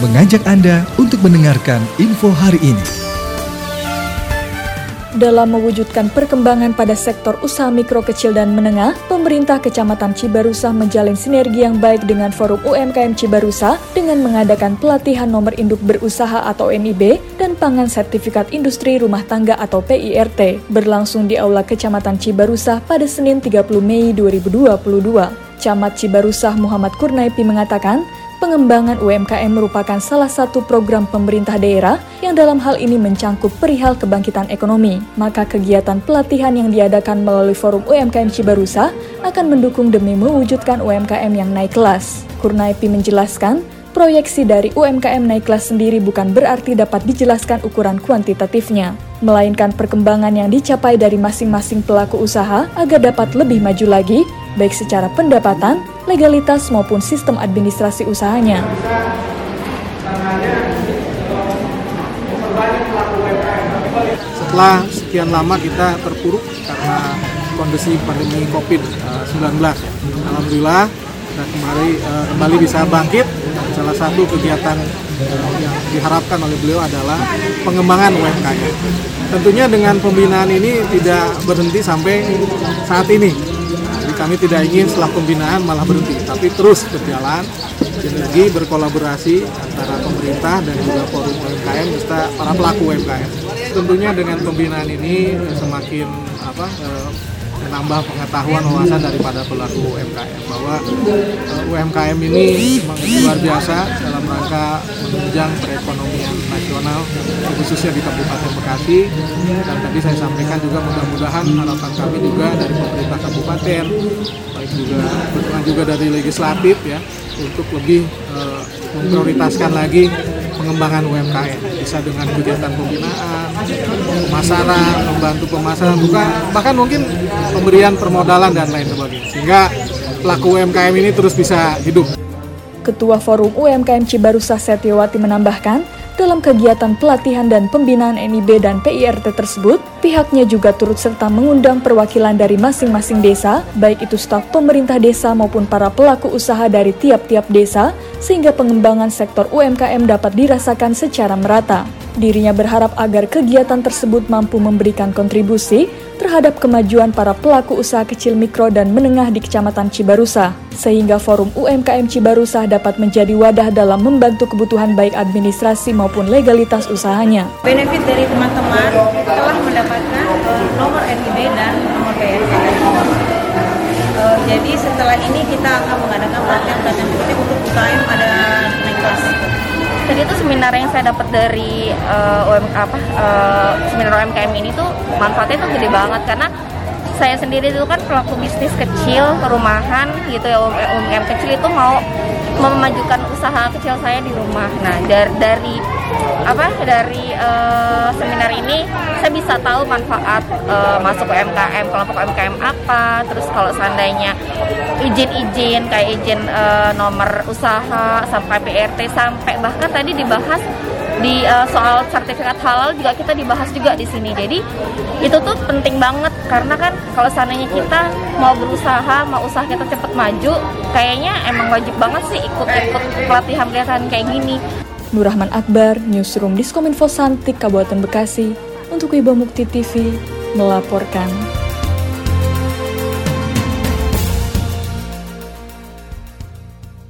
mengajak Anda untuk mendengarkan info hari ini. Dalam mewujudkan perkembangan pada sektor usaha mikro kecil dan menengah, pemerintah Kecamatan Cibarusa menjalin sinergi yang baik dengan Forum UMKM Cibarusa dengan mengadakan pelatihan nomor induk berusaha atau NIB dan pangan sertifikat industri rumah tangga atau PIRT berlangsung di Aula Kecamatan Cibarusa pada Senin 30 Mei 2022. Camat Cibarusah Muhammad Kurnaipi mengatakan, pengembangan UMKM merupakan salah satu program pemerintah daerah yang dalam hal ini mencangkup perihal kebangkitan ekonomi. Maka kegiatan pelatihan yang diadakan melalui Forum UMKM Cibarusa akan mendukung demi mewujudkan UMKM yang naik kelas. Kurnaipi menjelaskan, proyeksi dari UMKM naik kelas sendiri bukan berarti dapat dijelaskan ukuran kuantitatifnya, melainkan perkembangan yang dicapai dari masing-masing pelaku usaha agar dapat lebih maju lagi, baik secara pendapatan, legalitas maupun sistem administrasi usahanya. Setelah sekian lama kita terpuruk karena kondisi pandemi COVID-19, Alhamdulillah kita kembali, uh, kembali bisa bangkit. Salah satu kegiatan yang diharapkan oleh beliau adalah pengembangan UMKM. Tentunya dengan pembinaan ini tidak berhenti sampai saat ini kami tidak ingin setelah pembinaan malah berhenti, tapi terus berjalan, sinergi berkolaborasi antara pemerintah dan juga forum UMKM serta para pelaku UMKM. Tentunya dengan pembinaan ini semakin apa eh, menambah pengetahuan wawasan daripada pelaku UMKM bahwa eh, UMKM ini luar biasa dalam rangka menunjang perekonomian nasional khususnya di Kabupaten Bekasi. Dan tadi saya sampaikan juga mudah-mudahan harapan kami juga dari pemerintah kabupaten baik juga dukungan juga dari legislatif ya untuk lebih uh, memprioritaskan lagi pengembangan UMKM bisa dengan kegiatan pembinaan, pemasaran, membantu pemasaran, bukan bahkan mungkin pemberian permodalan dan lain sebagainya sehingga pelaku UMKM ini terus bisa hidup. Ketua Forum UMKM Cibarusa Setiawati menambahkan, dalam kegiatan pelatihan dan pembinaan NIB dan PIRT tersebut, pihaknya juga turut serta mengundang perwakilan dari masing-masing desa, baik itu staf pemerintah desa maupun para pelaku usaha dari tiap-tiap desa, sehingga pengembangan sektor UMKM dapat dirasakan secara merata. Dirinya berharap agar kegiatan tersebut mampu memberikan kontribusi terhadap kemajuan para pelaku usaha kecil mikro dan menengah di Kecamatan Cibarusa, sehingga Forum UMKM Cibarusa dapat menjadi wadah dalam membantu kebutuhan baik administrasi maupun legalitas usahanya. Benefit dari teman-teman telah mendapatkan uh, nomor NIB dan nomor. Uh, eh, jadi setelah ini kita akan mengadakan pelatihan-pelatihan untuk UKM ada naik kelas jadi itu seminar yang saya dapat dari uh, eh, UM apa uh, seminar UMKM ini tuh manfaatnya tuh gede banget karena saya sendiri itu kan pelaku bisnis kecil perumahan gitu ya UMKM kecil itu mau memajukan usaha kecil saya di rumah. Nah dari, dari apa dari uh, seminar ini saya bisa tahu manfaat uh, masuk UMKM, kelompok UMKM apa, terus kalau seandainya izin-izin kayak izin uh, nomor usaha sampai PRT sampai bahkan tadi dibahas di uh, soal sertifikat halal juga kita dibahas juga di sini. Jadi itu tuh penting banget karena kan kalau seandainya kita mau berusaha, mau usaha kita cepat maju, kayaknya emang wajib banget sih ikut-ikut pelatihan-pelatihan kayak gini. Nurrahman Akbar, Newsroom Diskominfo Santik, Kabupaten Bekasi, untuk Ibu Mukti TV, melaporkan.